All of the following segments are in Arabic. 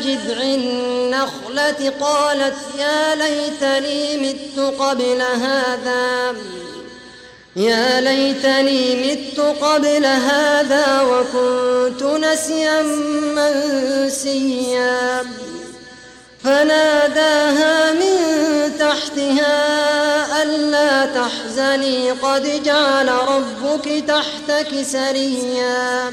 جذع النخلة قالت يا ليتني مت قبل هذا. يا ليتني مت قبل هذا وكنت نسيا منسيا. فناداها من تحتها ألا تحزني قد جعل ربك تحتك سريا.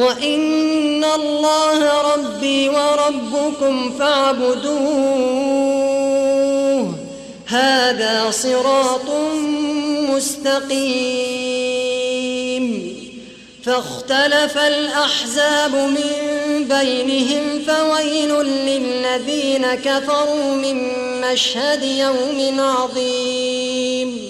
وإن الله ربي وربكم فاعبدوه. هذا صراط مستقيم. فاختلف الأحزاب من بينهم فويل للذين كفروا من مشهد يوم عظيم.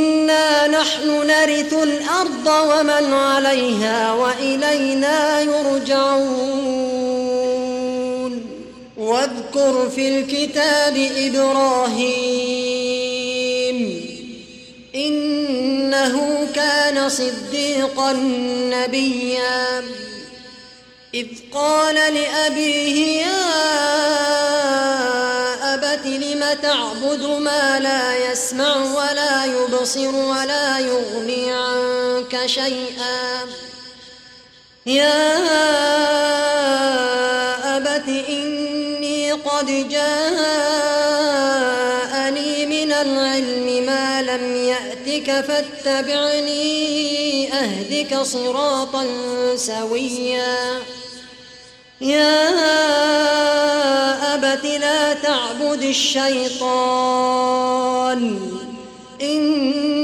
نرث الأرض ومن عليها وإلينا يرجعون. واذكر في الكتاب إبراهيم إنه كان صديقا نبيا. إذ قال لأبيه يا أبت لم تعبد ما لا يسمع ولا يبصر ولا يغني؟ شيئا. يا أبت إني قد جاءني من العلم ما لم يأتك فاتبعني أهدك صراطا سويا. يا أبت لا تعبد الشيطان.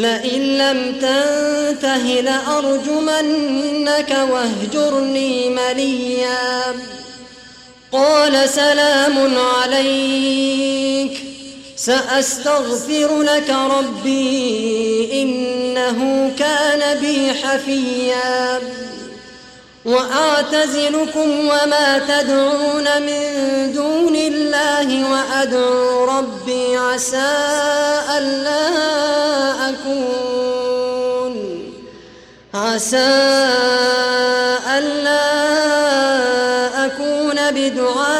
لئن لم تنته لأرجمنك واهجرني مليا. قال سلام عليك. سأستغفر لك ربي إنه كان بي حفيا. وأعتزلكم وما تدعون من دون الله وأدعو ربي عسى ألا أكون عسى ألا أكون بدعائي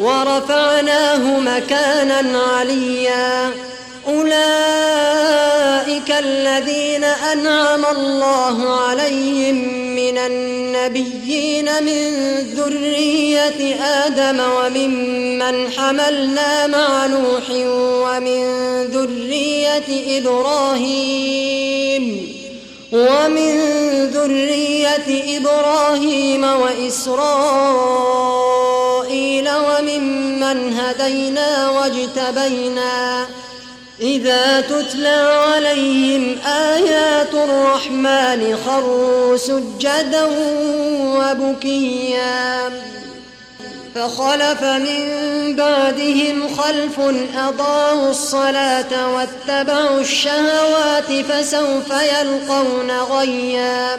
ورفعناه مكانا عليا. أولئك الذين أنعم الله عليهم من النبيين من ذرية آدم وممن حملنا مع نوح ومن ذرية إبراهيم ومن ذرية إبراهيم وإسرائيل. وممن هدينا واجتبينا إذا تتلى عليهم آيات الرحمن خروا سجدا وبكيا فخلف من بعدهم خلف أضاعوا الصلاة واتبعوا الشهوات فسوف يلقون غيا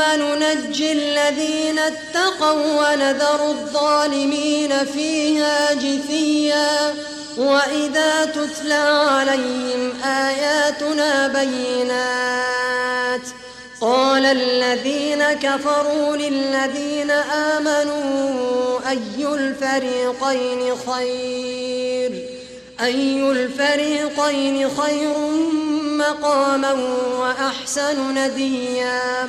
ننجي الذين اتقوا ونذر الظالمين فيها جثيا وإذا تتلى عليهم آياتنا بينات وقال الذين كفروا للذين آمنوا أي الفريقين خير؟ أي الفريقين خير مقاما وأحسن نديا؟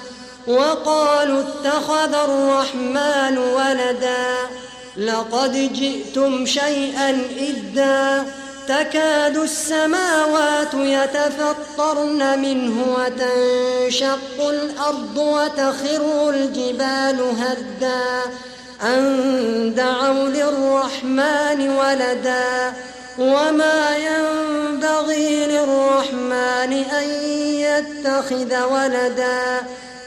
وقالوا اتخذ الرحمن ولدا لقد جئتم شيئا إدا تكاد السماوات يتفطرن منه وتنشق الأرض وتخر الجبال هدا أن دعوا للرحمن ولدا وما ينبغي للرحمن أن يتخذ ولدا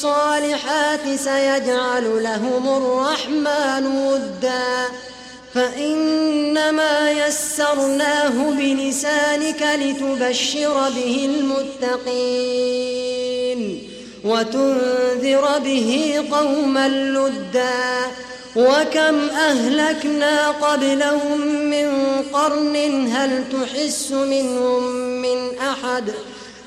الصالحات سيجعل لهم الرحمن ودا. فإنما يسرناه بلسانك لتبشر به المتقين وتنذر به قوما لدا. وكم أهلكنا قبلهم من قرن هل تحس منهم من أحد؟